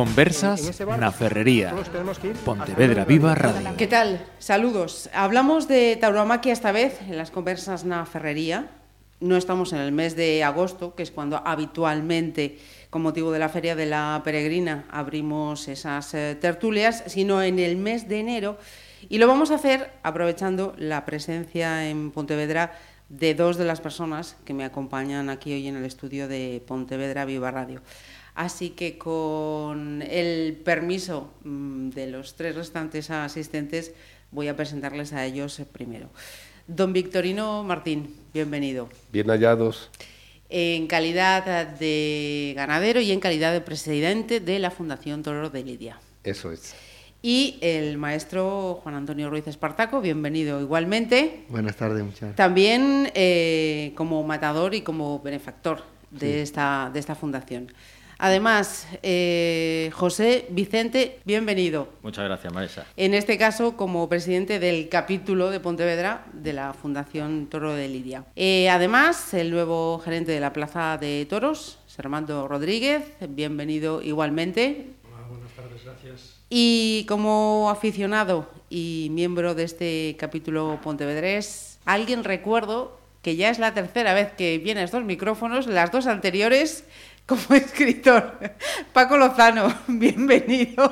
Conversas na Ferrería. Pontevedra Viva Radio. ¿Qué tal? Saludos. Hablamos de tauromaquia esta vez en las conversas na Ferrería. No estamos en el mes de agosto, que es cuando habitualmente, con motivo de la Feria de la Peregrina, abrimos esas eh, tertulias, sino en el mes de enero. Y lo vamos a hacer aprovechando la presencia en Pontevedra de dos de las personas que me acompañan aquí hoy en el estudio de Pontevedra Viva Radio. Así que con el permiso mm, de los tres restantes asistentes voy a presentarles a ellos primero. Don Victorino Martín, bienvenido. Bien hallados. En calidad de ganadero y en calidad de presidente de la Fundación Toro de Lidia. Eso es. Y el maestro Juan Antonio Ruiz Espartaco, bienvenido igualmente. Buenas tardes, muchas gracias. También eh, como matador y como benefactor de, esta, de esta fundación. Además, eh, José Vicente, bienvenido. Muchas gracias, Marisa. En este caso, como presidente del capítulo de Pontevedra de la Fundación Toro de Lidia. Eh, además, el nuevo gerente de la Plaza de Toros, Sermando Rodríguez, bienvenido igualmente. Hola, buenas tardes, gracias. Y como aficionado y miembro de este capítulo pontevedrés, alguien recuerdo que ya es la tercera vez que viene a estos micrófonos, las dos anteriores como escritor. Paco Lozano, bienvenido.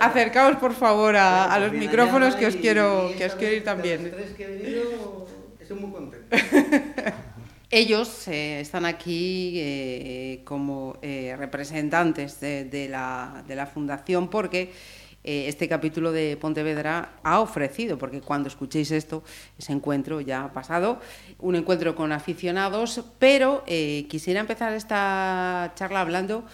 Acercaos por favor a, a los micrófonos que os quiero que os quiero ir también. Estoy muy contento. Ellos eh, están aquí eh, como eh, representantes de, de, la, de, la, fundación porque eh, este capítulo de Pontevedra ha ofrecido, porque cuando escuchéis esto, ese encuentro ya ha pasado, un encuentro con aficionados, pero eh, quisiera empezar esta charla hablando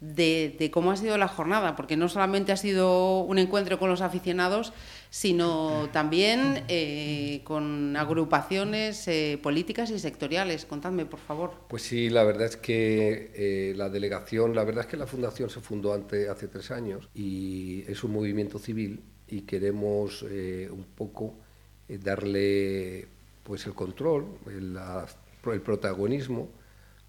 de, cómo ha sido la jornada, porque no solamente ha sido un encuentro con los aficionados, sino también eh, con agrupaciones eh, políticas y sectoriales. Contadme, por favor. Pues sí, la verdad es que eh, la delegación, la verdad es que la fundación se fundó hace tres años y es un movimiento civil y queremos un poco darle pues el control, el, el protagonismo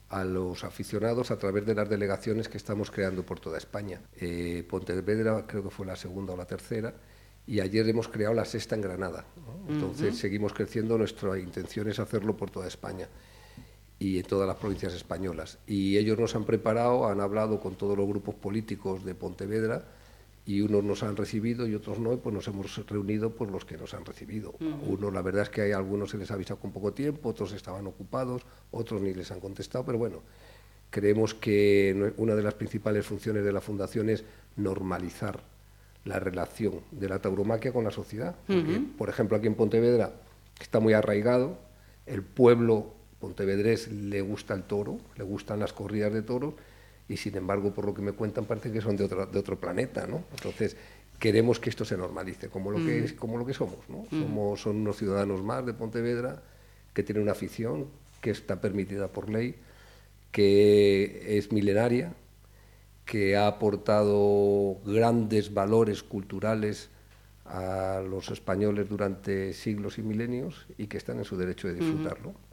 a los aficionados a través de las delegaciones que estamos creando por toda España. Eh, Pontevedra creo que fue la segunda o la tercera y ayer hemos creado la sexta en Granada. ¿no? Entonces uh -huh. seguimos creciendo, nuestra intención es hacerlo por toda España y en todas las provincias españolas. Y ellos nos han preparado, han hablado con todos los grupos políticos de Pontevedra y unos nos han recibido y otros no, y pues nos hemos reunido por los que nos han recibido. Uh -huh. Unos, la verdad es que hay algunos se les ha avisado con poco tiempo, otros estaban ocupados, otros ni les han contestado, pero bueno, creemos que una de las principales funciones de la Fundación es normalizar la relación de la tauromaquia con la sociedad. Porque, uh -huh. Por ejemplo, aquí en Pontevedra está muy arraigado, el pueblo pontevedrés le gusta el toro, le gustan las corridas de toros, y sin embargo, por lo que me cuentan, parece que son de otro, de otro planeta, ¿no? Entonces, queremos que esto se normalice, como lo, mm. que, es, como lo que somos, ¿no? Mm. Somos, son unos ciudadanos más de Pontevedra que tienen una afición que está permitida por ley, que es milenaria, que ha aportado grandes valores culturales a los españoles durante siglos y milenios y que están en su derecho de disfrutarlo. Mm.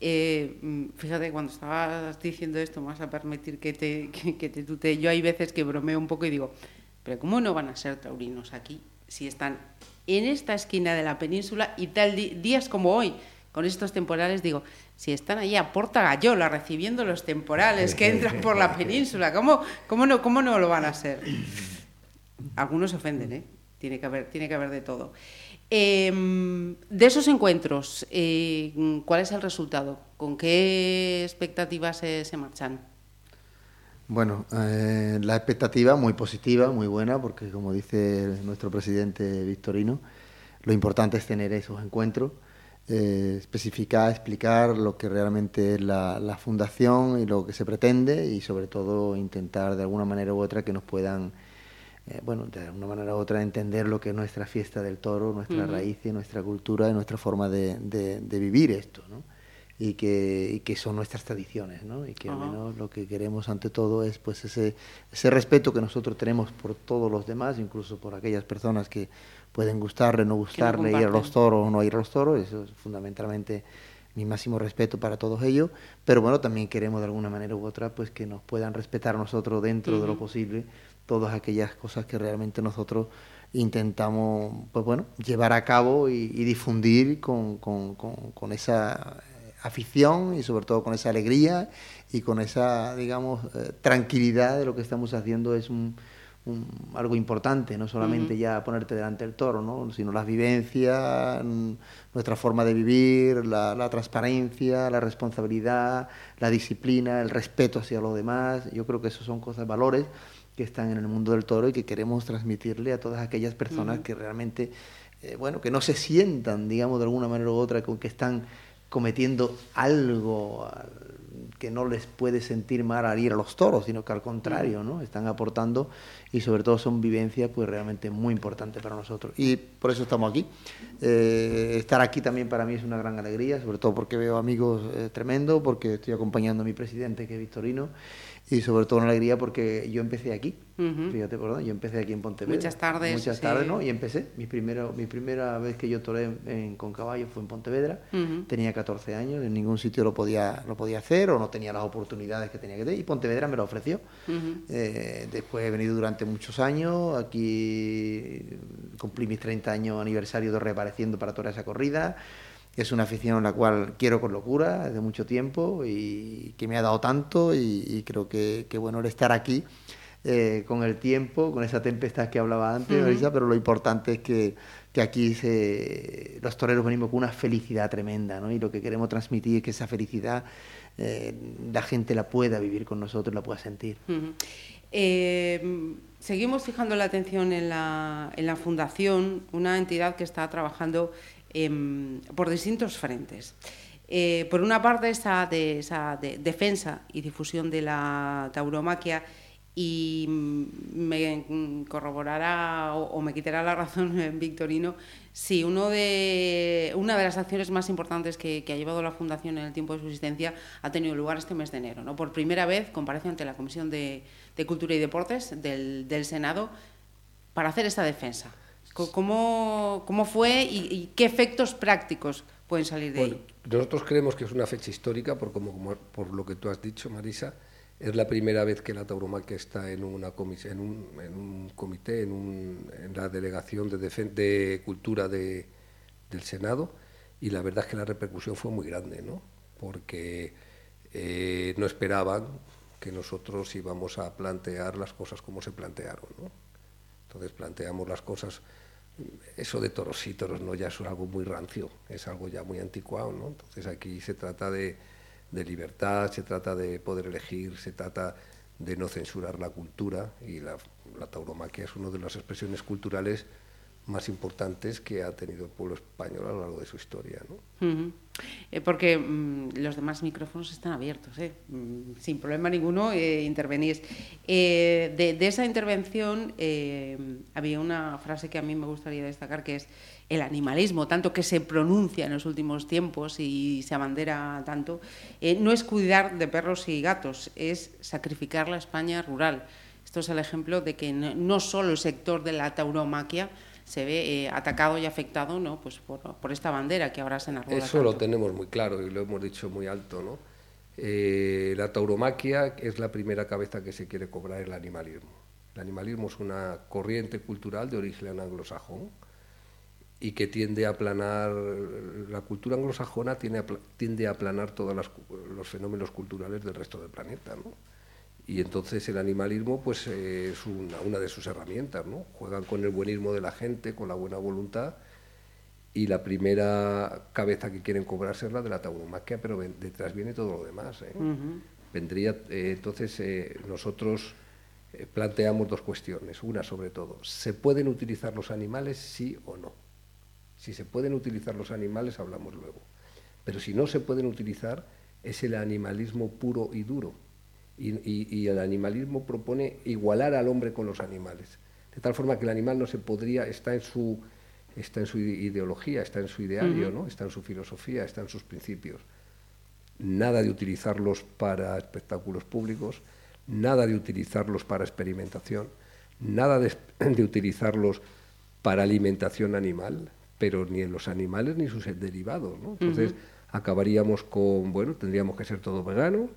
Eh, fíjate, cuando estabas diciendo esto, me vas a permitir que te, que, que te tutee. Yo hay veces que bromeo un poco y digo, pero ¿cómo no van a ser taurinos aquí si están en esta esquina de la península y tal días como hoy, con estos temporales, digo, si están allí a Porta Gallola recibiendo los temporales que entran por la península, ¿cómo, cómo, no, cómo no lo van a ser? Algunos se ofenden, ¿eh? Tiene que haber, tiene que haber de todo. Eh, de esos encuentros, eh, ¿cuál es el resultado? ¿Con qué expectativas se, se marchan? Bueno, eh, la expectativa muy positiva, muy buena, porque como dice nuestro presidente Victorino, lo importante es tener esos encuentros, eh, especificar, explicar lo que realmente es la, fundación y lo que se pretende y sobre todo intentar de alguna manera u otra que nos puedan eh, bueno, de una manera u otra entender lo que es nuestra fiesta del toro, nuestra uh -huh. raíz, nuestra cultura y nuestra forma de, de, de vivir esto, ¿no? Y que, y que, son nuestras tradiciones, ¿no? Y que uh -huh. al menos lo que queremos ante todo es pues ese, ese respeto que nosotros tenemos por todos los demás, incluso por aquellas personas que pueden gustarle, no gustarle, no ir a los toros o no ir a los toros, eso es fundamentalmente mi máximo respeto para todos ellos, pero bueno, también queremos de alguna manera u otra pues que nos puedan respetar nosotros dentro de lo posible todas aquellas cosas que realmente nosotros intentamos pues bueno llevar a cabo y, difundir con, con, esa afición y sobre todo con esa alegría y con esa digamos eh, tranquilidad de lo que estamos haciendo es un algo importante, no solamente ya ponerte delante del toro, ¿no? sino las vivencias, nuestra forma de vivir, la, transparencia, la responsabilidad, la disciplina, el respeto hacia los demás. Yo creo que esos son cosas, valores que están en el mundo del toro y que queremos transmitirle a todas aquellas personas que realmente, eh, bueno, que no se sientan, digamos, de alguna manera u otra, con que están cometiendo algo que no les puede sentir mal al ir a los toros, sino que al contrario, ¿no? Están aportando y sobre todo son vivencias pues realmente muy importantes para nosotros. Y por eso estamos aquí. Eh, estar aquí también para mí es una gran alegría, sobre todo porque veo amigos eh, tremendos, porque estoy acompañando a mi presidente que es Victorino y sobre todo una alegría porque yo empecé aquí, fíjate, perdón, yo empecé aquí en Pontevedra. Muchas tardes. Muchas tardes, ¿no? Y empecé. Mi, primero, mi primera vez que yo toré en, con caballo fue en Pontevedra. Tenía 14 años, en ningún sitio lo podía, lo podía hacer o no tenía las oportunidades que tenía que tener y Pontevedra me lo ofreció. Eh, después he venido durante muchos años, aquí cumplí mis 30 años aniversario de reapareciendo para toda esa corrida es una afición en la cual quiero con locura desde mucho tiempo y que me ha dado tanto y, creo que, bueno el estar aquí eh, con el tiempo, con esa tempestad que hablaba antes, Marisa, pero lo importante es que, que aquí se, los toreros venimos con una felicidad tremenda ¿no? y lo que queremos transmitir es que esa felicidad eh, la gente la pueda vivir con nosotros, la pueda sentir. Eh, seguimos fijando la atención en la, en la Fundación, una entidad que está trabajando Em, por distintos frentes. Eh, por una parte, esa, de, esa defensa y difusión de la tauromaquia y me corroborará o, me quitará la razón Victorino si una de las acciones más importantes que, ha llevado la Fundación en el tiempo de su existencia ha tenido lugar este mes de enero. ¿no? Por primera vez comparece ante la Comisión de, Cultura y Deportes del, del Senado para hacer esta defensa. ¿Cómo, cómo fue y, qué efectos prácticos pueden salir de ahí? Nosotros creemos que es una fecha histórica, por, como, por lo que tú has dicho, Marisa. Es la primera vez que la tauromaquia está en, una un, en un comité, en, un, en la delegación de, de cultura de, del Senado, y la verdad es que la repercusión fue muy grande, ¿no? porque eh, no esperaban que nosotros íbamos a plantear las cosas como se plantearon. ¿no? Entonces planteamos las cosas eso de toros y toros no ya es algo muy rancio, es algo ya muy anticuado, ¿no? Entonces aquí se trata de, de, libertad, se trata de poder elegir, se trata de no censurar la cultura y la, la tauromaquia es una de las expresiones culturales más importantes que ha tenido el pueblo español a lo largo de su historia. ¿no? Eh, porque mm, los demás micrófonos están abiertos, ¿eh? mm, sin problema ninguno eh, intervenís. Eh, de, esa intervención había una frase que a mí me gustaría destacar, que es el animalismo, tanto que se pronuncia en los últimos tiempos y se abandera tanto, no es cuidar de perros y gatos, es sacrificar la España rural. Esto es el ejemplo de que no solo el sector de la tauromaquia, se ve eh, atacado y afectado ¿no? pues por, por, esta bandera que ahora se enarbola. Eso lo tenemos muy claro y lo hemos dicho muy alto. ¿no? Eh, la tauromaquia es la primera cabeza que se quiere cobrar el animalismo. El animalismo es una corriente cultural de origen anglosajón y que tiende a aplanar, la cultura anglosajona tiende a, tiende a aplanar todos los fenómenos culturales del resto del planeta. ¿no? Y entonces el animalismo pues eh, es una, de sus herramientas, ¿no? Juegan con el buenismo de la gente, con la buena voluntad y la primera cabeza que quieren cobrarse es la de la tauromaquia, pero detrás viene todo lo demás. ¿eh? Vendría, eh, entonces nosotros planteamos dos cuestiones, una sobre todo, ¿se pueden utilizar los animales sí o no? Si se pueden utilizar los animales hablamos luego, pero si no se pueden utilizar es el animalismo puro y duro y, el animalismo propone igualar al hombre con los animales, de tal forma que el animal no se podría, está en su, está en su ideología, está en su ideario, ¿no? está en su filosofía, está en sus principios. Nada de utilizarlos para espectáculos públicos, nada de utilizarlos para experimentación, nada de, utilizarlos para alimentación animal, pero ni en los animales ni sus derivados. Entonces, acabaríamos con, bueno, tendríamos que ser todo vegano,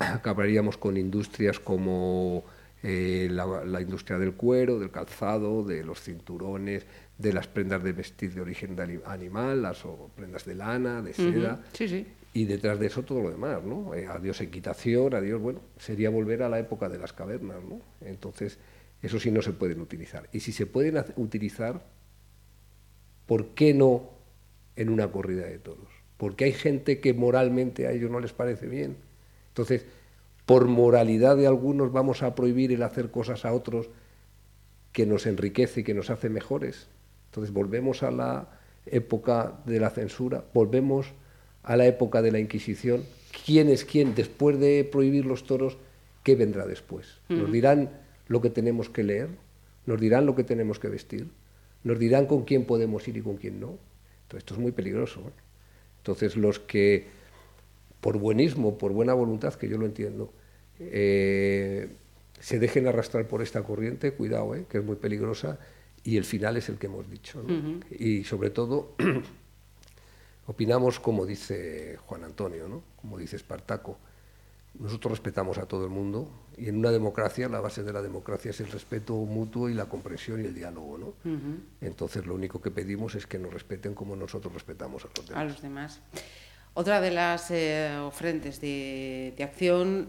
acabaríamos con industrias como eh, la, industria del cuero, del calzado, de los cinturones, de las prendas de vestir de origen animal, las prendas de lana, de seda. Sí, sí. Y detrás de eso todo lo demás, ¿no? Eh, adiós equitación, adiós, bueno, sería volver a la época de las cavernas, ¿no? Entonces, eso sí no se pueden utilizar. Y si se pueden utilizar, ¿por qué no en una corrida de toros? Porque hay gente que moralmente a ellos no les parece bien. Entonces, por moralidad de algunos vamos a prohibir el hacer cosas a otros que nos enriquece y que nos hace mejores. Entonces volvemos a la época de la censura, volvemos a la época de la Inquisición. ¿Quién es quién? Después de prohibir los toros, ¿qué vendrá después? Nos dirán lo que tenemos que leer, nos dirán lo que tenemos que vestir, nos dirán con quién podemos ir y con quién no. Entonces, esto es muy peligroso. ¿eh? Entonces, los que, por buenismo, por buena voluntad, que yo lo entiendo, eh, se dejen arrastrar por esta corriente, cuidado, ¿eh? que es muy peligrosa, y el final es el que hemos dicho. Y sobre todo, opinamos como dice Juan Antonio, ¿no? como dice Espartaco. Nosotros respetamos a todo el mundo y en una democracia la base de la democracia es el respeto mutuo y la comprensión y el diálogo. ¿no? Entonces lo único que pedimos es que nos respeten como nosotros respetamos a los demás. A los demás. Otra de las eh, de, acción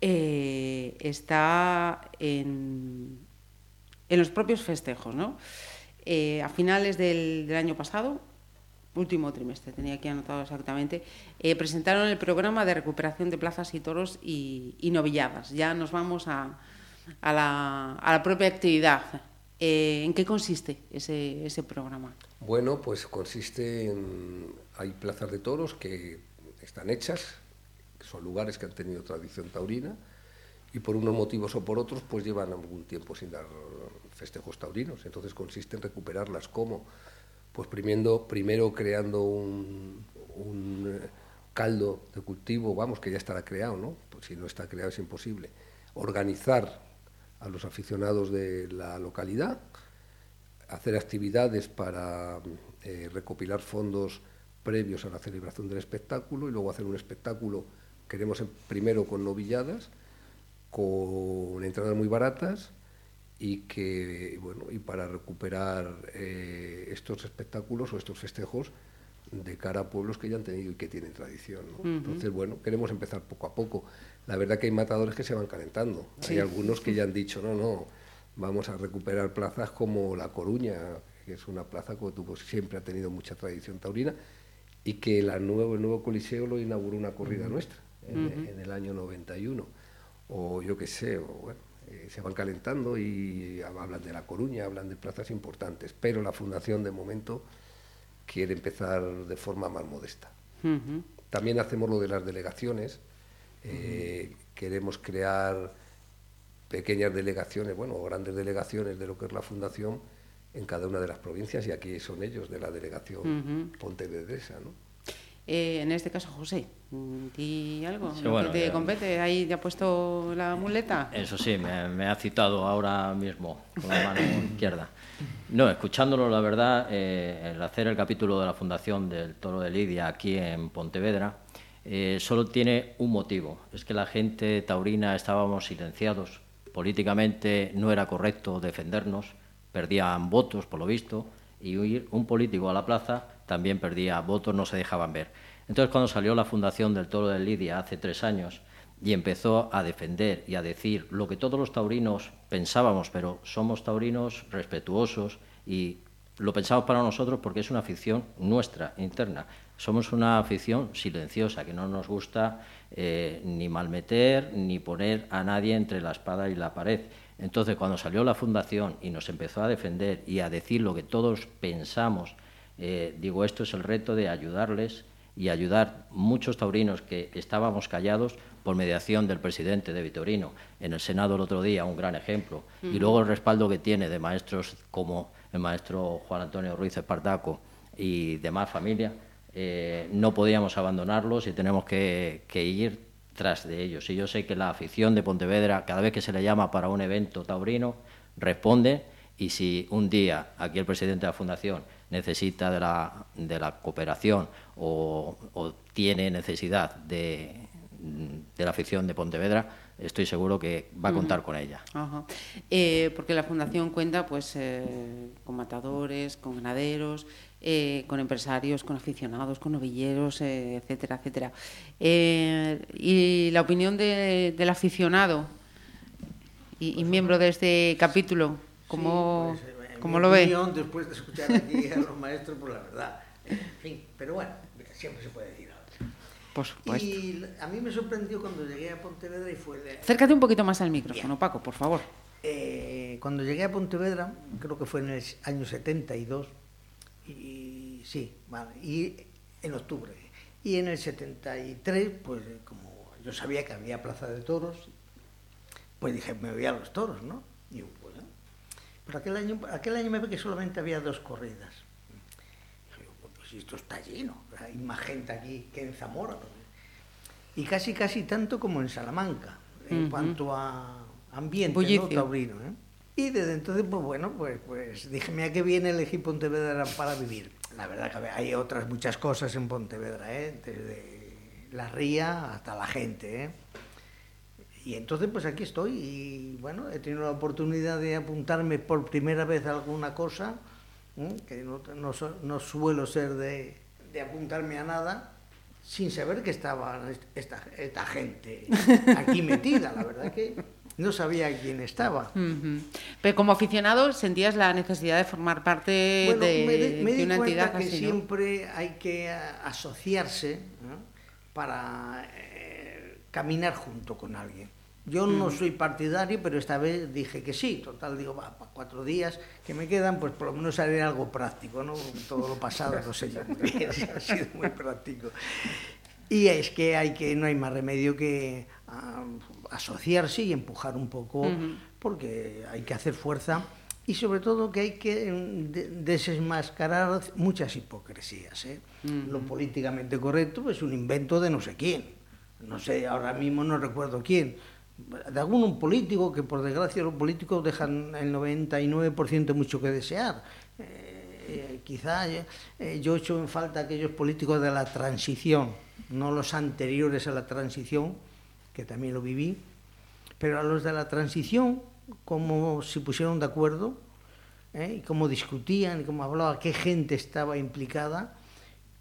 eh, está en, en, los propios festejos. ¿no? Eh, a finales del, año pasado último trimestre, tenía aquí anotado exactamente, eh, presentaron el programa de recuperación de plazas y toros y, novilladas. Ya nos vamos a, a, la, a la, propia actividad. Eh, ¿En qué consiste ese, ese programa? Bueno, pues consiste en... Hay plazas de toros que están hechas, que son lugares que han tenido tradición taurina, y por unos motivos o por otros, pues llevan algún tiempo sin dar festejos taurinos. Entonces consiste en recuperarlas como pues primero, creando un, eh, caldo de cultivo, vamos, que ya estará creado, ¿no? Pues si no está creado es imposible. Organizar a los aficionados de la localidad, hacer actividades para eh, recopilar fondos previos a la celebración del espectáculo y luego hacer un espectáculo, queremos primero con novilladas, con entradas muy baratas y que bueno y para recuperar eh, estos espectáculos o estos festejos de cara a pueblos que ya han tenido y que tienen tradición. Entonces, bueno, queremos empezar poco a poco. La verdad que hay matadores que se van calentando. Hay algunos que ya han dicho, no, no, vamos a recuperar plazas como La Coruña, que es una plaza que tuvo, siempre ha tenido mucha tradición taurina, y que la nuevo, el nuevo Coliseo lo inauguró una corrida nuestra en, en, el año 91. O yo qué sé, o bueno, eh, se van calentando y hablan de La Coruña, hablan de plazas importantes, pero la Fundación de momento quiere empezar de forma más modesta. También hacemos lo de las delegaciones, eh, queremos crear pequeñas delegaciones, bueno, grandes delegaciones de lo que es la Fundación en cada una de las provincias y aquí son ellos de la delegación Pontevedresa, ¿no? Eh, en este caso, José, ¿y algo? te compete? ¿Ahí te ha puesto la muleta? Eso sí, me, ha citado ahora mismo con la mano izquierda. No, escuchándolo, la verdad, eh, el hacer el capítulo de la Fundación del Toro de Lidia aquí en Pontevedra eh, solo tiene un motivo. Es que la gente taurina estábamos silenciados. Políticamente no era correcto defendernos, perdían votos, por lo visto, y un político a la plaza también perdía votos, no se dejaban ver. Entonces, cuando salió la fundación del Toro de Lidia hace tres años y empezó a defender y a decir lo que todos los taurinos pensábamos, pero somos taurinos respetuosos y lo pensamos para nosotros porque es una afición nuestra, interna. Somos una afición silenciosa, que no nos gusta eh, ni malmeter ni poner a nadie entre la espada y la pared. Entonces, cuando salió la fundación y nos empezó a defender y a decir lo que todos pensamos eh, digo, esto es el reto de ayudarles y ayudar muchos taurinos que estábamos callados por mediación del presidente de Vitorino. En el Senado el otro día, un gran ejemplo. Y luego el respaldo que tiene de maestros como el maestro Juan Antonio Ruiz Espartaco y demás familia, eh, no podíamos abandonarlos y tenemos que, que, ir tras de ellos. Y yo sé que la afición de Pontevedra, cada vez que se le llama para un evento taurino, responde y si un día aquí el presidente de la Fundación necesita de la, de la cooperación o, tiene necesidad de, de la afición de Pontevedra, estoy seguro que va a contar con ella. Eh, porque la Fundación cuenta pues, eh, con matadores, con ganaderos, eh, con empresarios, con aficionados, con novilleros, etcétera, etcétera. y la opinión del aficionado y, miembro de este capítulo, ¿cómo, pues, lo ve? Después de escuchar aquí a los maestros, por la verdad. En fin, pero bueno, siempre se puede decir y a mí me sorprendió cuando llegué a Pontevedra y fue... Acércate un poquito más al micrófono, Paco, por favor. Eh, cuando llegué a Pontevedra, creo que fue en el año 72, y sí, vale, y en octubre. Y en el 73, pues como yo sabía que había plaza de toros, pues dije, me voy a los toros, ¿no? Y pero aquel año, aquel año me ve que solamente había dos corridas esto está lleno, hay más gente aquí que en Zamora. Y casi, casi tanto como en Salamanca, en cuanto a ambiente ¿no? taurino. ¿eh? Y desde entonces, pues bueno, pues, pues dije, mira que viene elegí Pontevedra para vivir. La verdad que hay otras muchas cosas en Pontevedra, ¿eh? desde la ría hasta la gente. ¿eh? Y entonces, pues aquí estoy y bueno, he tenido la oportunidad de apuntarme por primera vez a alguna cosa que no, no, suelo ser de, de, apuntarme a nada sin saber que estaba esta, esta gente aquí metida. La verdad que no sabía quién estaba. Pero como aficionado sentías la necesidad de formar parte de, me, una entidad que siempre hay que asociarse para caminar junto con alguien. Yo no soy partidario, pero esta vez dije que sí. Total, digo, va, para cuatro días que me quedan, pues por lo menos haré algo práctico, ¿no? Todo lo pasado, no sé yo ha sido muy práctico. Y es que, hay que no hay más remedio que ah, asociarse y empujar un poco, porque hay que hacer fuerza y sobre todo que hay que mm, desmascarar muchas hipocresías. ¿eh? Lo políticamente correcto es un invento de no sé quién. No sé, ahora mismo no recuerdo quién de algún político, que por desgracia los políticos dejan el 99% mucho que desear. Eh, eh, quizá eh, yo echo en falta aquellos políticos de la transición, no los anteriores a la transición, que también lo viví, pero a los de la transición, como se pusieron de acuerdo, y cómo discutían, y cómo hablaban, qué gente estaba implicada,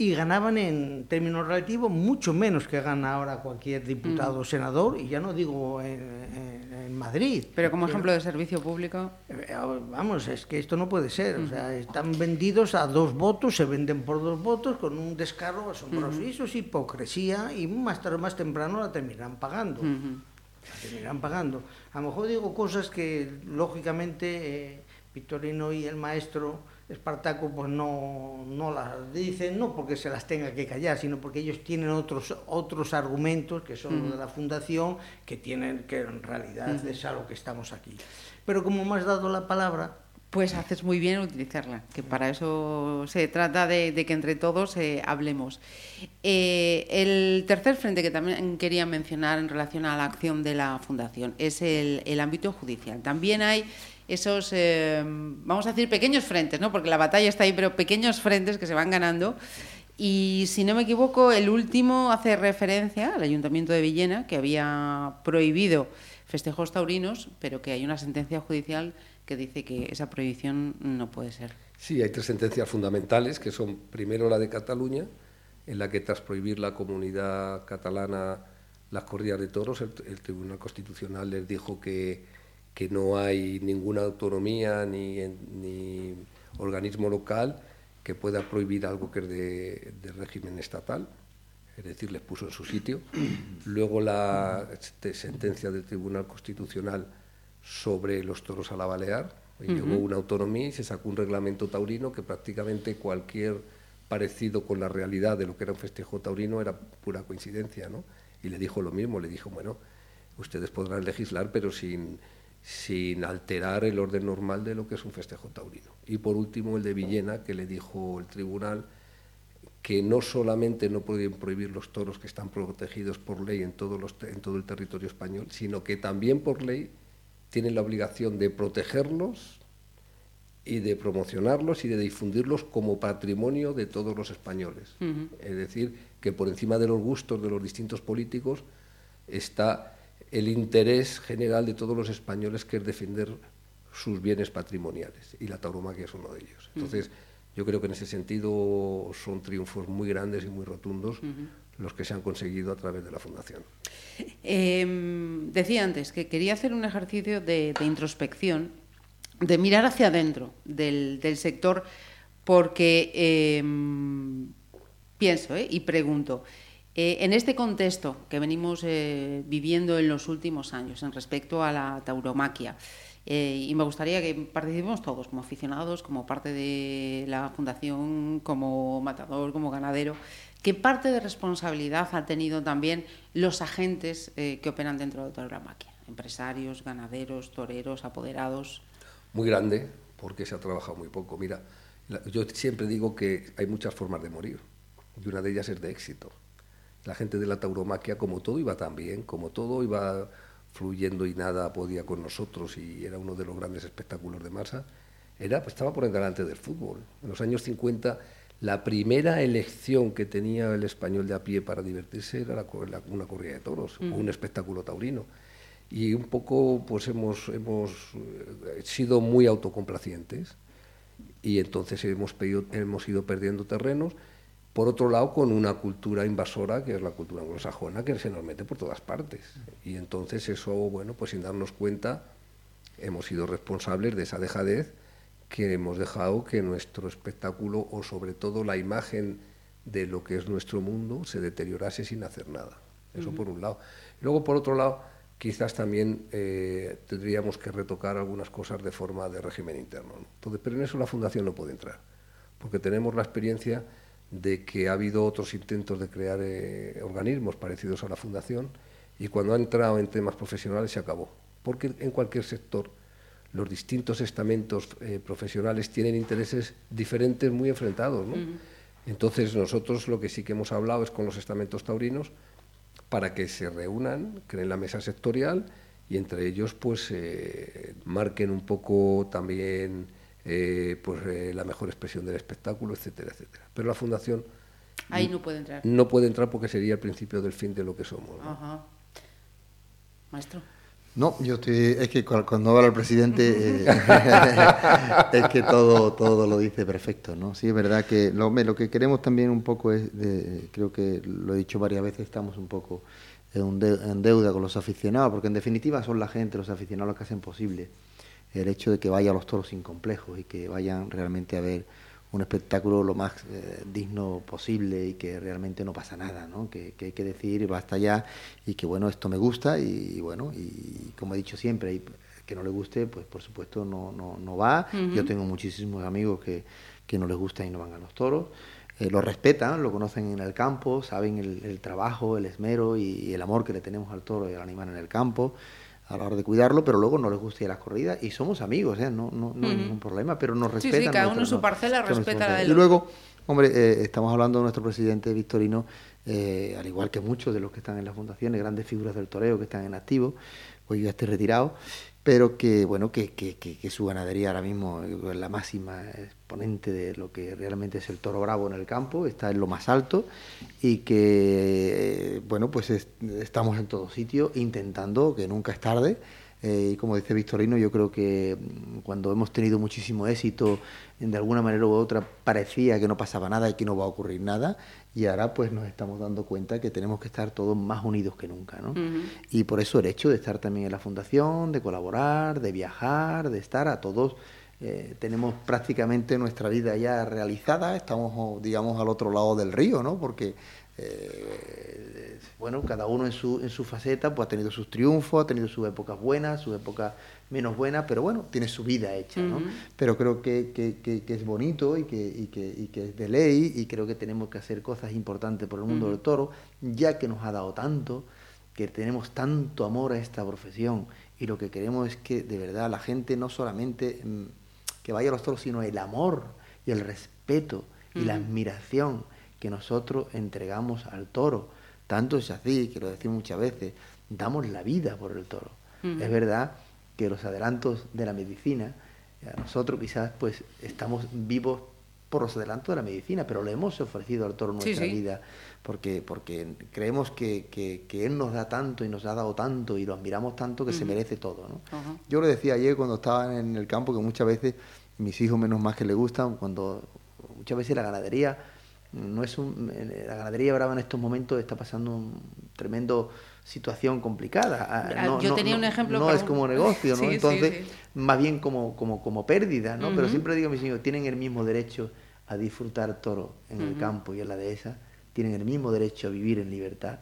y ganaban en términos relativos mucho menos que gana ahora cualquier diputado o senador, y ya no digo en, Madrid. Pero como ejemplo de servicio público. Eh, vamos, es que esto no puede ser. O sea, están vendidos a dos votos, se venden por dos votos con un descargo asombroso. Y eso es hipocresía, y más tarde o más temprano la terminarán pagando. La terminarán pagando. A lo mejor digo cosas que, lógicamente, eh, Victorino y el maestro Espartaco pues no, no las dicen, no porque se las tenga que callar, sino porque ellos tienen otros, otros argumentos que son los de la fundación, que tienen que en realidad es a lo que estamos aquí. Pero como me has dado la palabra... Pues haces muy bien utilizarla, que para eso se trata de, que entre todos eh, hablemos. Eh, el tercer frente que también quería mencionar en relación a la acción de la Fundación es el, ámbito judicial. También hay esos, eh, vamos a decir, pequeños frentes, ¿no? porque la batalla está ahí, pero pequeños frentes que se van ganando. Y si no me equivoco, el último hace referencia al Ayuntamiento de Villena, que había prohibido festejos taurinos, pero que hay una sentencia judicial que dice que esa prohibición no puede ser. Sí, hay tres sentencias fundamentales, que son primero la de Cataluña, en la que tras prohibir la comunidad catalana las corridas de toros, el Tribunal Constitucional les dijo que que no hay ninguna autonomía ni, ni organismo local que pueda prohibir algo que es de, régimen estatal, es decir, les puso en su sitio. Luego la este, sentencia del Tribunal Constitucional sobre los toros a la Balear, y llegó una autonomía y se sacó un reglamento taurino que prácticamente cualquier parecido con la realidad de lo que era un festejo taurino era pura coincidencia, ¿no? Y le dijo lo mismo, le dijo, bueno, ustedes podrán legislar, pero sin sin alterar el orden normal de lo que es un festejo taurino. Y por último el de Villena, que le dijo el tribunal que no solamente no pueden prohibir los toros que están protegidos por ley en, todos los, en todo el territorio español, sino que también por ley tienen la obligación de protegerlos y de promocionarlos y de difundirlos como patrimonio de todos los españoles. Es decir, que por encima de los gustos de los distintos políticos está el interés general de todos los españoles, que es defender sus bienes patrimoniales, y la tauromaquia es uno de ellos. Entonces, yo creo que en ese sentido son triunfos muy grandes y muy rotundos los que se han conseguido a través de la Fundación. Em, decía antes que quería hacer un ejercicio de, introspección, de mirar hacia adentro del, sector, porque em, pienso ¿eh? y pregunto, eh, en este contexto que venimos eh, viviendo en los últimos años en respecto a la tauromaquia, y me gustaría que participemos todos, como aficionados, como parte de la fundación, como matador, como ganadero, ¿qué parte de responsabilidad han tenido también los agentes que operan dentro de la tauromaquia? Empresarios, ganaderos, toreros, apoderados. Muy grande, porque se ha trabajado muy poco. Mira, yo siempre digo que hay muchas formas de morir, y una de ellas es de éxito la gente de la tauromaquia, como todo iba tan bien, como todo iba fluyendo y nada podía con nosotros y era uno de los grandes espectáculos de masa, era, pues, estaba por delante del fútbol. En los años 50 la primera elección que tenía el español de a pie para divertirse era una corrida de toros, o un espectáculo taurino. Y un poco pues hemos, hemos eh, sido muy autocomplacientes y entonces hemos, hemos ido perdiendo terrenos por otro lado, con una cultura invasora, que es la cultura anglosajona, que se nos mete por todas partes. Y entonces eso, bueno, pues sin darnos cuenta, hemos sido responsables de esa dejadez que hemos dejado que nuestro espectáculo, o sobre todo la imagen de lo que es nuestro mundo, se deteriorase sin hacer nada. Eso por un lado. luego, por otro lado, quizás también eh, tendríamos que retocar algunas cosas de forma de régimen interno. Entonces, pero en eso la Fundación no puede entrar, porque tenemos la experiencia de que ha habido otros intentos de crear eh, organismos parecidos a la Fundación y cuando ha entrado en temas profesionales se acabó. Porque en cualquier sector los distintos estamentos eh, profesionales tienen intereses diferentes muy enfrentados. Entonces nosotros lo que sí que hemos hablado es con los estamentos taurinos para que se reúnan, creen la mesa sectorial y entre ellos pues eh, marquen un poco también eh, pues la mejor expresión del espectáculo, etcétera, etcétera. Pero la fundación ahí no puede entrar. No puede entrar porque sería el principio del fin de lo que somos. Maestro. No, yo estoy, es que cuando habla el presidente eh, es que todo, todo lo dice perfecto, ¿no? Sí, es verdad que lo, que queremos también un poco es, creo que lo he dicho varias veces, estamos un poco en, deuda con los aficionados, porque en definitiva son la gente, los aficionados los que hacen posible el hecho de que vaya a los toros sin complejos y que vayan realmente a ver un espectáculo lo más eh, digno posible y que realmente no pasa nada, ¿no? Que, hay que decir basta ya y que bueno, esto me gusta y, bueno, y como he dicho siempre, y que no le guste, pues por supuesto no, no, no va. Yo tengo muchísimos amigos que, que no les gusta y no van a los toros. Eh, lo respetan, lo conocen en el campo, saben el, trabajo, el esmero y, el amor que le tenemos al toro y al animal en el campo a la hora de cuidarlo, pero luego no les gusta ir a las corridas y somos amigos, ¿eh? no, no, no hay ningún problema, pero nos respetan. Sí, cada uno su parcela respeta la del Y luego, hombre, eh, estamos hablando de nuestro presidente Victorino, eh, al igual que muchos de los que están en las fundaciones, grandes figuras del toreo que están en activo, pues yo ya estoy retirado, pero que bueno que, que, que, su ganadería ahora mismo es la máxima exponente de lo que realmente es el toro bravo en el campo, está en lo más alto y que bueno pues estamos en todo sitio intentando que nunca es tarde eh, y como dice Victorino, yo creo que mm, cuando hemos tenido muchísimo éxito, de alguna manera u otra parecía que no pasaba nada y que no va a ocurrir nada, y ahora pues nos estamos dando cuenta que tenemos que estar todos más unidos que nunca. ¿no? Y por eso el hecho de estar también en la fundación, de colaborar, de viajar, de estar a todos. Eh, tenemos prácticamente nuestra vida ya realizada, estamos, digamos, al otro lado del río, ¿no? Porque eh, bueno, cada uno en su, en su faceta pues ha tenido sus triunfos, ha tenido sus épocas buenas, sus épocas menos buenas, pero bueno, tiene su vida hecha, ¿no? Pero creo que, que, es bonito y que, y, y que, es de ley y creo que tenemos que hacer cosas importantes por el mundo del toro, ya que nos ha dado tanto, que tenemos tanto amor a esta profesión. Y lo que queremos es que de verdad la gente no solamente mm, que vaya a los toros, sino el amor y el respeto y la admiración que nosotros entregamos al toro. Tanto es así, que lo decimos muchas veces, damos la vida por el toro. Es verdad que los adelantos de la medicina nosotros quizás pues estamos vivos por los adelantos de la medicina, pero le hemos ofrecido al toro nuestra vida porque, porque creemos que, que, Él nos da tanto y nos ha dado tanto y lo admiramos tanto que se merece todo. ¿no? Yo lo decía ayer cuando estaba en el campo que muchas veces mis hijos menos más que le gustan, cuando muchas veces la ganadería no es un, la ganadería brava en estos momentos está pasando un tremendo situación complicada. Ah, ah, yo tenía un ejemplo. No es como negocio, ¿no? Entonces, más bien como, como, como pérdida, ¿no? Pero siempre digo a mis hijos, tienen el mismo derecho a disfrutar toro en el campo y en la dehesa, tienen el mismo derecho a vivir en libertad,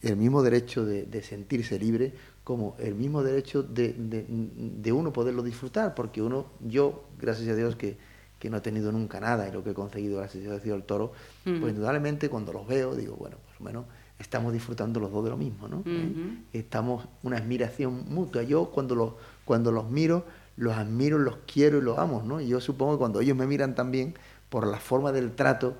el mismo derecho de, de sentirse libre, como el mismo derecho de, de, de uno poderlo disfrutar, porque uno, yo, gracias a Dios que que no he tenido nunca nada y lo que he conseguido gracias a Dios del toro, pues indudablemente cuando los veo digo, bueno, por lo menos estamos disfrutando los dos de lo mismo, ¿no? ¿Eh? Estamos una admiración mutua. Yo cuando los, cuando los miro, los admiro, los quiero y los amo, ¿no? Y yo supongo que cuando ellos me miran también, por la forma del trato,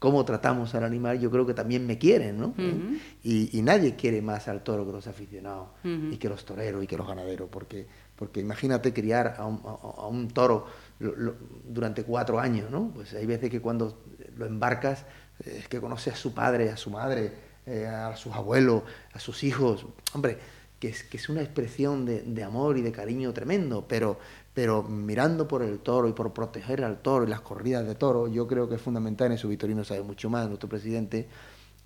cómo tratamos al animal, yo creo que también me quieren, ¿no? ¿Eh? y, nadie quiere más al toro que los aficionados y que los toreros y que los ganaderos, porque, porque imagínate criar a un, a un toro durante cuatro años, ¿no? Pues hay veces que cuando lo embarcas es que conoce a su padre, a su madre, eh, a sus abuelos, a sus hijos, hombre, que es, que es una expresión de, amor y de cariño tremendo, pero, pero mirando por el toro y por proteger al toro y las corridas de toro, yo creo que es fundamental, en eso Vitorino sabe mucho más, nuestro presidente,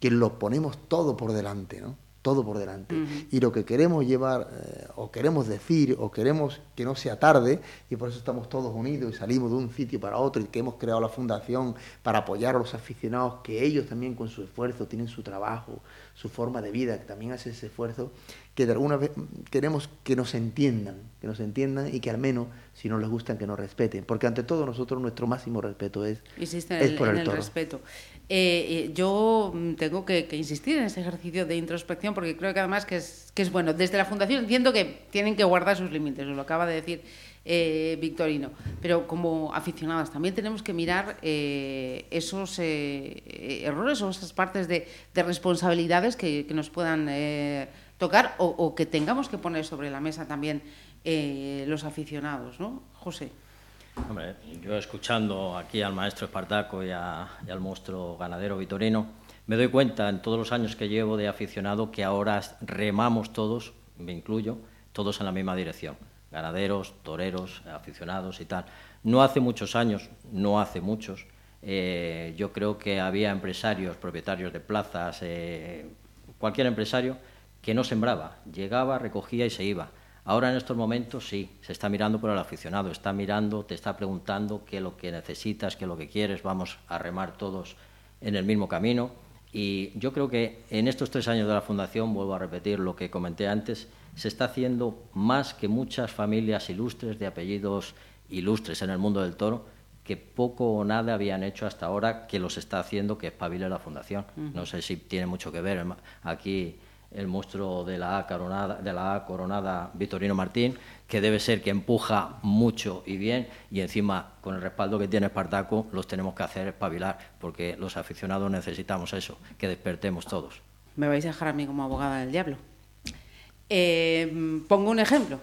que lo ponemos todo por delante, ¿no? Todo por delante. Y lo que queremos llevar, eh, o queremos decir, o queremos que no sea tarde, y por eso estamos todos unidos y salimos de un sitio para otro, y que hemos creado la fundación para apoyar a los aficionados, que ellos también con su esfuerzo tienen su trabajo, su forma de vida, que también hacen ese esfuerzo, que de alguna vez queremos que nos entiendan, que nos entiendan y que al menos, si no les gustan, que nos respeten. Porque ante todo nosotros nuestro máximo respeto es, es por el, respeto. Eh, eh, yo mm, tengo que, insistir en ese ejercicio de introspección porque creo que además que es, que es bueno. Desde la Fundación entiendo que tienen que guardar sus límites, lo acaba de decir eh, Victorino, pero como aficionados también tenemos que mirar esos errores o esas partes de, responsabilidades que, nos puedan tocar o, o, que tengamos que poner sobre la mesa también los aficionados, ¿no? José. Hombre, yo escuchando aquí al maestro Espartaco y, al monstruo ganadero Vitorino, me doy cuenta en todos los años que llevo de aficionado que ahora remamos todos, me incluyo, todos en la misma dirección. Ganaderos, toreros, aficionados y tal. No hace muchos años, no hace muchos, eh, yo creo que había empresarios, propietarios de plazas, eh, cualquier empresario que no sembraba, llegaba, recogía y se iba. Ahora en estos momentos sí, se está mirando por el aficionado, está mirando, te está preguntando qué es lo que necesitas, qué es lo que quieres, vamos a remar todos en el mismo camino. Y yo creo que en estos tres años de la Fundación, vuelvo a repetir lo que comenté antes, se está haciendo más que muchas familias ilustres de apellidos ilustres en el mundo del toro, que poco o nada habían hecho hasta ahora, que los está haciendo que espabile la Fundación. No sé si tiene mucho que ver aquí el monstruo de la A coronada, de la coronada Vitorino Martín, que debe ser que empuja mucho y bien, y encima con el respaldo que tiene Espartaco los tenemos que hacer espabilar, porque los aficionados necesitamos eso, que despertemos todos. Me vais a dejar a mí como abogada del diablo. Eh, pongo un ejemplo.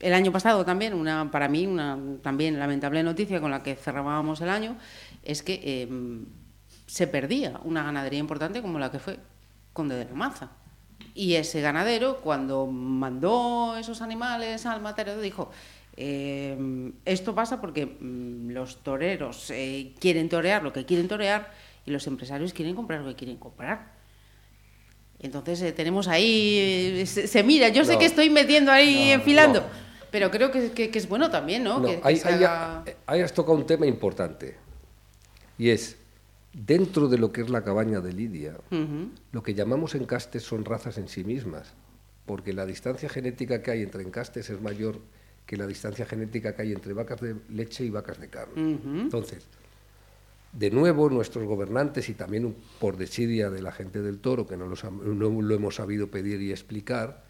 El año pasado también, una, para mí, una también lamentable noticia con la que cerrábamos el año, es que eh, se perdía una ganadería importante como la que fue Conde de la Maza y ese ganadero, cuando mandó esos animales al matadero, dijo, eh, esto pasa porque mm, los toreros eh, quieren torear lo que quieren torear y los empresarios quieren comprar lo que quieren comprar. Entonces eh, tenemos ahí, se, mira, yo sé que estoy metiendo ahí enfilando, pero creo que, que, es bueno también, ¿no? que, ahí has tocado un tema importante y es dentro de lo que es la cabaña de Lidia, lo que llamamos encastes son razas en sí mismas, porque la distancia genética que hay entre encastes es mayor que la distancia genética que hay entre vacas de leche y vacas de carne. Entonces, de nuevo, nuestros gobernantes y también por desidia de la gente del toro, que no, lo hemos sabido pedir y explicar,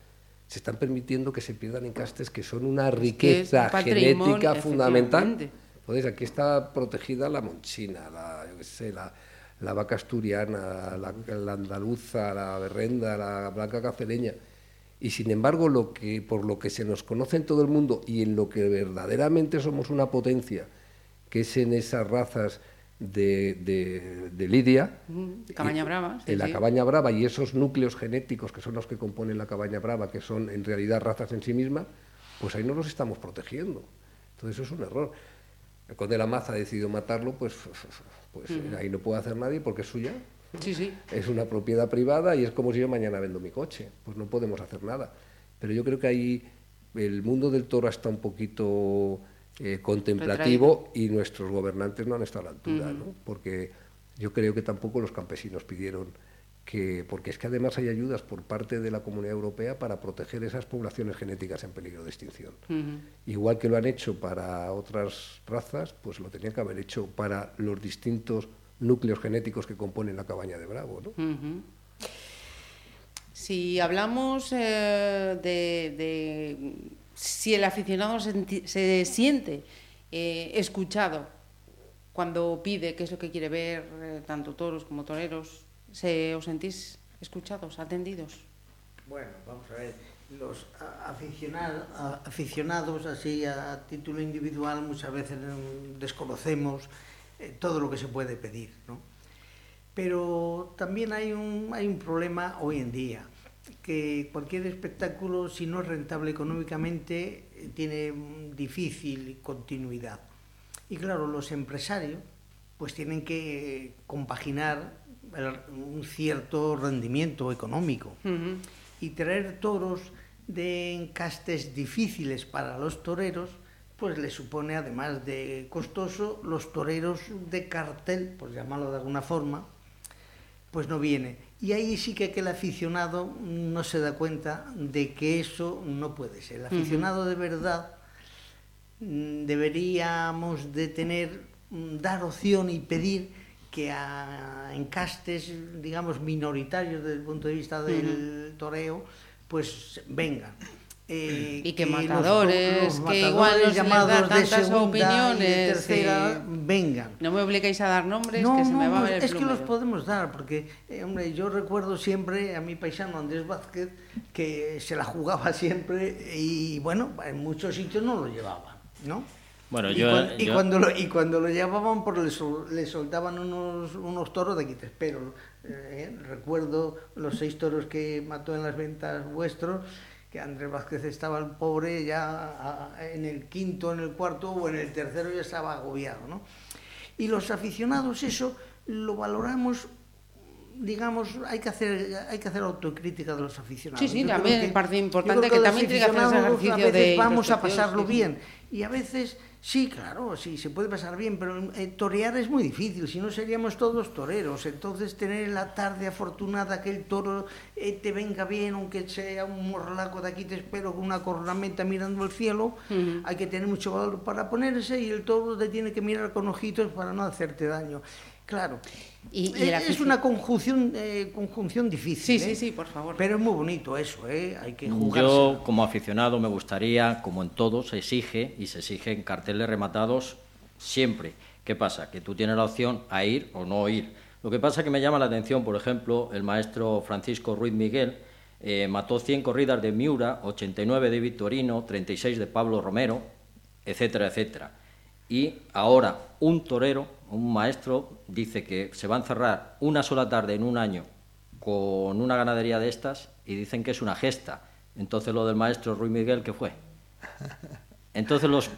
se están permitiendo que se pierdan encastes que son una riqueza genética fundamental entonces aquí está protegida la monchina, la, sé, la, vaca asturiana, la, andaluza, la berrenda, la blanca cafeleña. Y sin embargo, lo que, por lo que se nos conoce en todo el mundo y en lo que verdaderamente somos una potencia, que es en esas razas de, Lidia. Cabaña Brava. en la Cabaña Brava y esos núcleos genéticos que son los que componen la Cabaña Brava, que son en realidad razas en sí mismas, pues ahí no los estamos protegiendo. Entonces eso es un error. El conde la Maza ha decidido matarlo, pues, pues ahí no puede hacer nadie porque es suya. Sí, sí. Es una propiedad privada y es como si yo mañana vendo mi coche. Pues no podemos hacer nada. Pero yo creo que ahí el mundo del toro está un poquito eh, contemplativo y nuestros gobernantes no han estado a la altura, ¿no? Porque yo creo que tampoco los campesinos pidieron que, porque es que además hay ayudas por parte de la Comunidad Europea para proteger esas poblaciones genéticas en peligro de extinción. Igual que lo han hecho para otras razas, pues lo tenían que haber hecho para los distintos núcleos genéticos que componen la cabaña de Bravo. ¿no? Si hablamos eh, de, si el aficionado se, siente eh, escuchado cuando pide qué es lo que quiere ver, eh, tanto toros como toreros, ¿Se, ¿Os sentís escuchados, atendidos? Bueno, vamos a ver. Los aficionados, aficionados así a título individual muchas veces desconocemos eh, todo lo que se puede pedir, ¿no? Pero también hay un, hay un problema hoy en día, que cualquier espectáculo, si no es rentable económicamente, eh, tiene difícil continuidad. Y claro, los empresarios pues tienen que compaginar un cierto rendimiento económico. Y traer toros de encastes difíciles para los toreros, pues le supone, además de costoso, los toreros de cartel, por llamarlo de alguna forma, pues no viene. Y ahí sí que el aficionado no se da cuenta de que eso no puede ser. El aficionado de verdad mm, deberíamos de tener, mm, dar opción y pedir que a encastes, digamos, minoritarios desde el punto de vista del toreo, pues vengan. Eh, y que, que matadores, los, los matadores, que igual nos llamados de segunda opiniones, y de tercera eh, vengan. No me obligáis a dar nombres, no, que no, se me va no, a ver el Es que los podemos dar, porque, eh, hombre, yo recuerdo siempre a mi paisano Andrés Vázquez que se la jugaba siempre y, bueno, en muchos sitios no lo llevaba, ¿no? Bueno, y, yo, cuando, y, cuando lo, y cuando lo llevaban, pues le, soltaban unos, unos toros de quites. Pero eh, recuerdo los seis toros que mató en las ventas vuestros, que Andrés Vázquez estaba el pobre ya en el quinto, en el cuarto o en el tercero ya estaba agobiado. ¿no? Y los aficionados eso lo valoramos digamos, hay que hacer hay que hacer autocrítica de los aficionados. Sí, sí, también parte importante que, también tiene que hacer ese ejercicio de vamos a pasarlo bien y a veces Sí, claro, sí, se puede pasar bien, pero eh, torear es muy difícil, si no seríamos todos toreros. Entonces, tener la tarde afortunada que el toro eh, te venga bien, aunque sea un morlaco de aquí te espero con una cornamenta mirando al cielo, hay que tener mucho valor para ponerse y el toro te tiene que mirar con ojitos para no hacerte daño. Claro. Y, eh, es una conjunción, eh, conjunción difícil. Sí, sí, ¿eh? sí, por favor. Pero es muy bonito eso, ¿eh? Hay que jugar. Yo, como aficionado, me gustaría, como en todo, se exige y se exige en carteles rematados siempre. ¿Qué pasa? Que tú tienes la opción a ir o no ir. Lo que pasa es que me llama la atención, por ejemplo, el maestro Francisco Ruiz Miguel mató 100 corridas de Miura, 89 de Victorino, 36 de Pablo Romero, etcétera, etcétera. Y ahora un torero un maestro dice que se va a encerrar una sola tarde en un año con una ganadería de estas y dicen que es una gesta. Entonces lo del maestro Ruiz Miguel, ¿qué fue? Entonces los,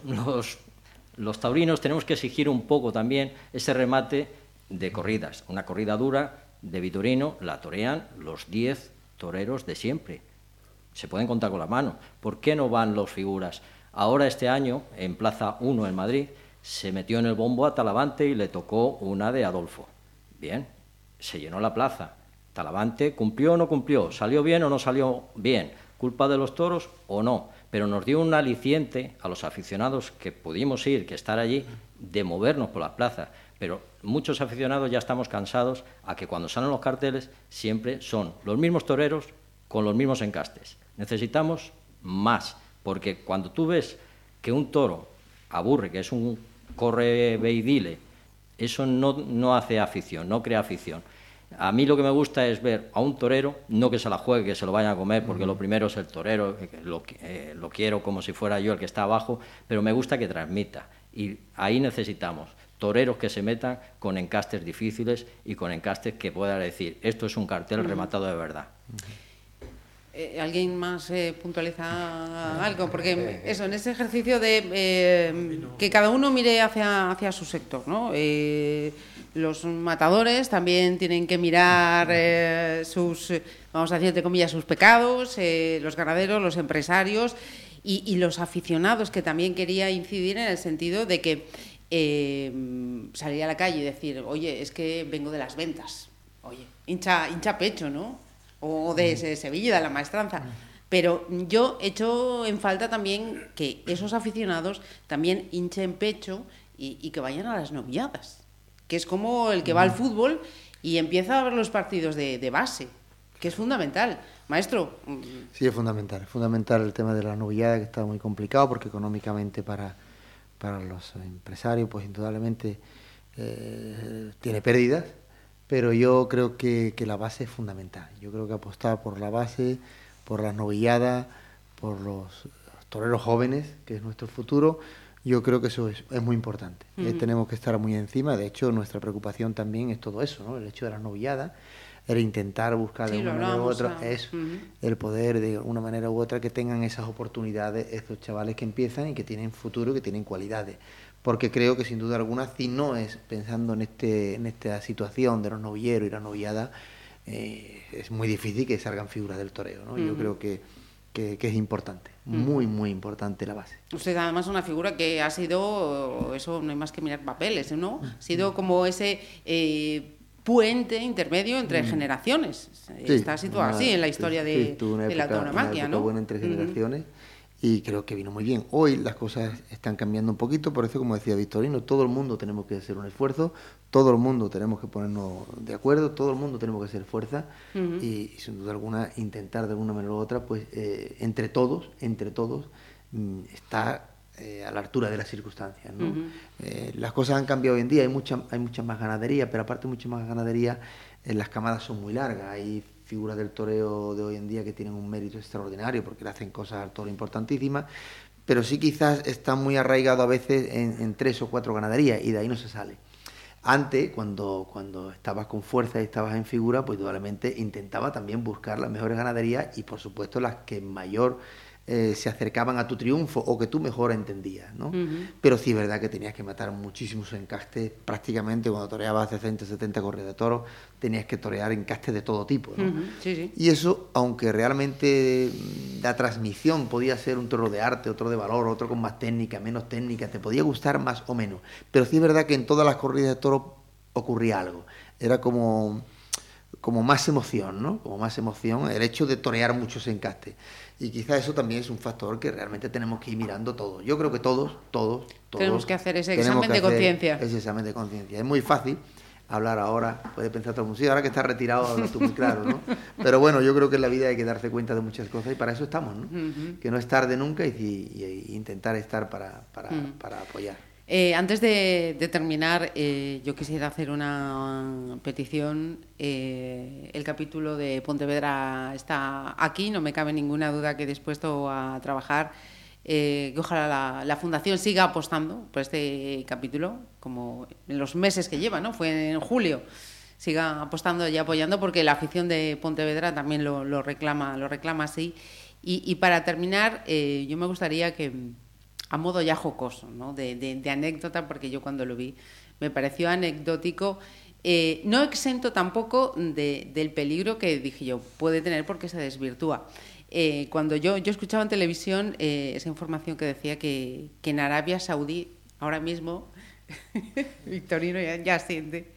los, taurinos tenemos que exigir un poco también ese remate de corridas. Una corrida dura de Vitorino la torean los 10 toreros de siempre. Se pueden contar con la mano. ¿Por qué no van los figuras? Ahora este año, en Plaza 1 en Madrid, se metió en el bombo a Talavante y le tocó una de Adolfo. Bien, se llenó la plaza. Talavante cumplió o no cumplió, salió bien o no salió bien, culpa de los toros o no, pero nos dio un aliciente a los aficionados que pudimos ir, que estar allí, de movernos por la plaza. Pero muchos aficionados ya estamos cansados a que cuando salen los carteles siempre son los mismos toreros con los mismos encastes. Necesitamos más, porque cuando tú ves que un toro aburre, que es un corre ve y dile, eso no, no hace afición, no crea afición. A mí lo que me gusta es ver a un torero, no que se la juegue, que se lo vaya a comer, porque lo primero es el torero, lo, eh, lo quiero como si fuera yo el que está abajo, pero me gusta que transmita. Y ahí necesitamos toreros que se metan con encastes difíciles y con encastes que puedan decir, esto es un cartel rematado de verdad. Eh, ¿Alguien más eh, puntualiza algo? Porque eso, en ese ejercicio de eh, que cada uno mire hacia, hacia su sector, ¿no? los matadores también tienen que mirar sus, vamos a decir, entre comillas, sus pecados, los ganaderos, los empresarios y, y, los aficionados, que también quería incidir en el sentido de que salir a la calle y decir, oye, es que vengo de las ventas, oye, hincha, hincha pecho, ¿no? O de Sevilla, de la maestranza. Pero yo echo en falta también que esos aficionados también hinchen pecho y, que vayan a las novilladas, que es como el que va al fútbol y empieza a ver los partidos de, base, que es fundamental. Maestro. Sí, es fundamental. Es fundamental el tema de la novillada, que está muy complicado, porque económicamente para, para los empresarios, pues indudablemente eh, tiene pérdidas pero yo creo que, la base es fundamental. Yo creo que apostar por la base, por las novilladas, por los toreros jóvenes, que es nuestro futuro, yo creo que eso es, muy importante. Eh, tenemos que estar muy encima. De hecho, nuestra preocupación también es todo eso, ¿no? el hecho de las novilladas, era intentar buscar de una manera u otra es el poder de una manera u otra que tengan esas oportunidades estos chavales que empiezan y que tienen futuro, que tienen cualidades porque creo que sin duda alguna, si no es pensando en, este, en esta situación de los novilleros y la noviada, eh, es muy difícil que salgan figuras del toreo. ¿no? Yo creo que, que, es importante, muy, muy importante la base. Usted además es una figura que ha sido, eso no hay más que mirar papeles, ¿no? Ha sido como ese... Eh, puente intermedio entre generaciones. Está situado así en la historia de, la tauromaquia, ¿no? buena entre generaciones y creo que vino muy bien. Hoy las cosas están cambiando un poquito, por eso como decía Victorino, todo el mundo tenemos que hacer un esfuerzo, todo el mundo tenemos que ponernos de acuerdo, todo el mundo tenemos que hacer fuerza y, sin duda alguna intentar de alguna manera u otra, pues eh, entre todos, entre todos, mm, estar eh, a la altura de las circunstancias. ¿no? Eh, las cosas han cambiado hoy en día, hay mucha, hay mucha más ganadería, pero aparte mucha más ganadería, las camadas son muy largas, hay figuras del toreo de hoy en día que tienen un mérito extraordinario porque le hacen cosas al toro importantísimas, pero sí quizás está muy arraigado a veces en, tres o cuatro ganaderías y de ahí no se sale. Antes, cuando, cuando estabas con fuerza y estabas en figura, pues indudablemente intentaba también buscar las mejores ganaderías y por supuesto las que mayor eh, se acercaban a tu triunfo o que tú mejor entendías, ¿no? Pero sí es verdad que tenías que matar muchísimos encastes, prácticamente cuando toreabas 60, 70 corridas de toros, tenías que torear encastes de todo tipo, ¿no? Y eso, aunque realmente mm, la transmisión podía ser un toro de arte, otro de valor, otro con más técnica, menos técnica, te podía gustar más o menos. Pero sí es verdad que en todas las corridas de toros ocurría algo. Era como como más emoción, ¿no? Como más emoción el hecho de torear muchos encastes. Y quizá eso también es un factor que realmente tenemos que ir mirando todos. Yo creo que todos, todos, todos. Tenemos que hacer ese examen de conciencia. Ese examen de conciencia. Es muy fácil hablar ahora, puede pensar todo el mundo, sí, ahora que está retirado hablas tú muy claro, ¿no? Pero bueno, yo creo que en la vida hay que darse cuenta de muchas cosas y para eso estamos, ¿no? Que no es tarde nunca y, intentar estar para, para, para apoyar. Eh, antes de, terminar, eh, yo quisiera hacer una petición. Eh, el capítulo de Pontevedra está aquí, no me cabe ninguna duda que dispuesto a trabajar. que ojalá la, Fundación siga apostando por este capítulo, como en los meses que lleva, ¿no? Fue en julio. Siga apostando y apoyando porque la afición de Pontevedra también lo, reclama, lo reclama así. y para terminar, yo me gustaría que a modo ya jocoso, ¿no? de, anécdota, porque yo cuando lo vi me pareció anecdótico, eh, no exento tampoco del peligro que dije yo, puede tener porque se desvirtúa. Eh, cuando yo, yo escuchaba en televisión eh, esa información que decía que, en Arabia Saudí, ahora mismo, Victorino ya, ya siente,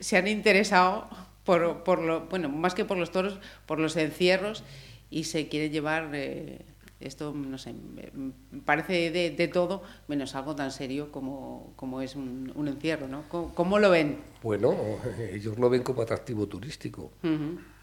se han interesado por, por lo, bueno, más que por los toros, por los encierros y se quiere llevar esto, no sé, parece de, todo, menos algo tan serio como, como es un, encierro, ¿no? ¿Cómo, lo ven? Bueno, ellos lo ven como atractivo turístico.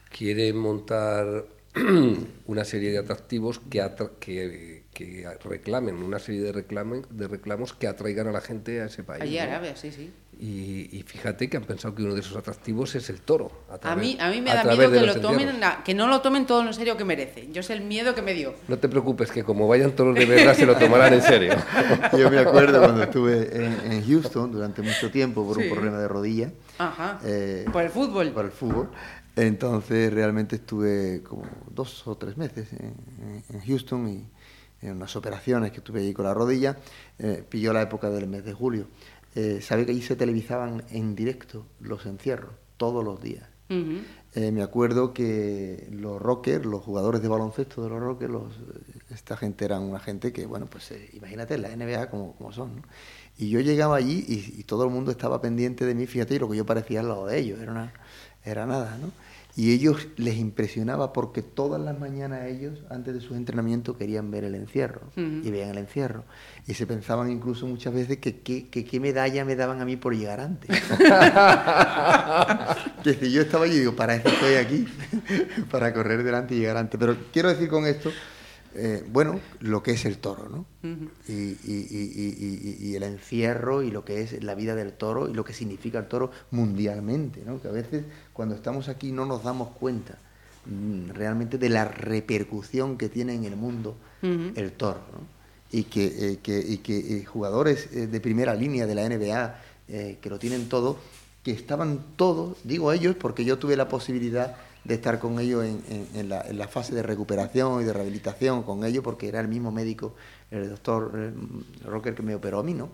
Quieren montar una serie de atractivos que, que, reclamen, una serie de, reclamen, de reclamos que atraigan a la gente a ese país. Allí Arabia, sí, sí. Y, fíjate que han pensado que uno de esos atractivos es el toro. A, mí, a mí me da miedo que, lo tomen, que no lo tomen todo en serio que merece. Yo sé el miedo que me dio. No te preocupes, que como vayan toros de verdad se lo tomarán en serio. Yo me acuerdo cuando estuve en, Houston durante mucho tiempo por un problema de rodilla. Ajá. Eh, por el fútbol. Por el fútbol. Entonces realmente estuve como dos o tres meses en, Houston y en unas operaciones que estuve allí con la rodilla. Eh, pilló la época del mes de julio eh, sabe que allí se televisaban en directo los encierros, todos los días. Eh, me acuerdo que los rockers, los jugadores de baloncesto de los rockers, esta gente eran una gente que, bueno, pues eh, imagínate, la NBA como, como son. Y yo llegaba allí y, todo el mundo estaba pendiente de mí, fíjate, y lo que yo parecía al lado de ellos, era, una, era nada, ¿no? Y ellos les impresionaba porque todas las mañanas ellos, antes de sus entrenamientos, querían ver el encierro. Y veían el encierro. Y se pensaban incluso muchas veces que qué medalla me daban a mí por llegar antes. que yo estaba allí y digo, para eso estoy aquí, para correr delante y llegar antes. Pero quiero decir con esto eh, bueno, lo que es el toro, ¿no? y, el encierro y lo que es la vida del toro y lo que significa el toro mundialmente, ¿no? Que a veces cuando estamos aquí no nos damos cuenta mm, realmente de la repercusión que tiene en el mundo el toro, ¿no? Y que, eh, que, eh, jugadores de primera línea de la NBA que lo tienen todo, que estaban todos, digo ellos porque yo tuve la posibilidad de estar con ellos en, la, fase de recuperación y de rehabilitación con ellos, porque era el mismo médico, el doctor Rocker que me operó a mí, ¿no?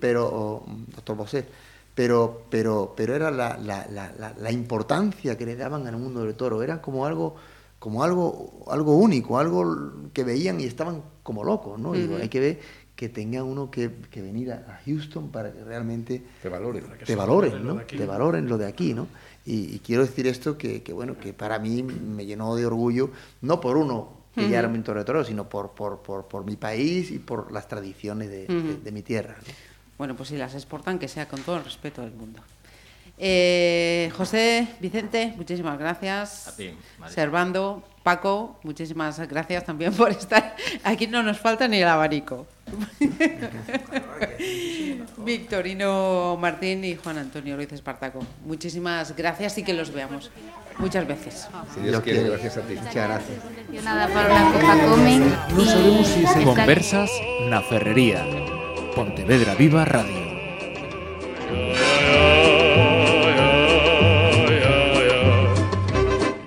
Pero, doctor Bosé. Pero, pero, pero era la, la, importancia que le daban al mundo del toro, era como algo como algo, algo único, algo que veían y estaban como locos, ¿no? hay que ver que tenga uno que, venir a Houston para que realmente te valoren, te valoren, ¿no? Te valoren lo de aquí, ¿no? Y, quiero decir esto que, bueno, que para mí me llenó de orgullo, no por uno que ya era un toro, sino por, por, por, mi país y por las tradiciones de, mi tierra. Bueno, pues si las exportan, que sea con todo el respeto del mundo. Eh, José, Vicente, muchísimas gracias. A ti, Servando, Paco, muchísimas gracias también por estar. Aquí no nos falta ni el abanico. Victorino Martín y Juan Antonio Ruiz Espartaco. Muchísimas gracias y que los veamos muchas veces. Si Dios quiere, gracias a ti. Muchas gracias. No sabemos si se Conversas na Ferrería. Pontevedra Viva Radio.